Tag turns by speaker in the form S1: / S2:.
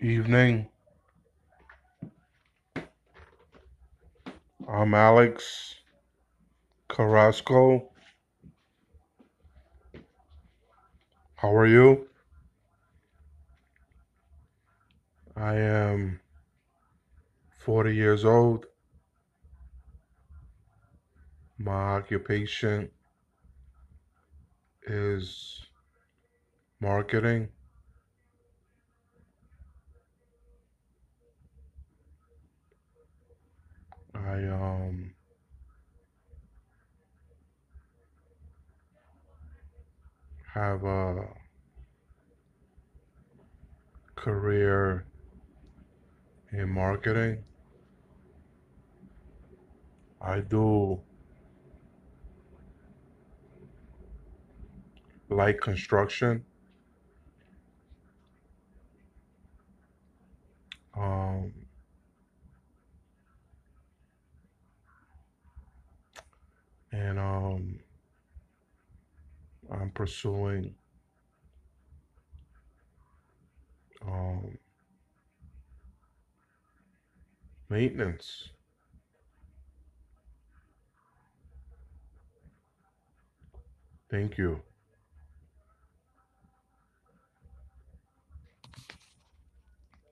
S1: Evening. I'm Alex Carrasco. How are you? I am 40 years old. My occupation is marketing. I um have a career in marketing. I do light construction. Um, and um, I'm pursuing um, maintenance. Thank you.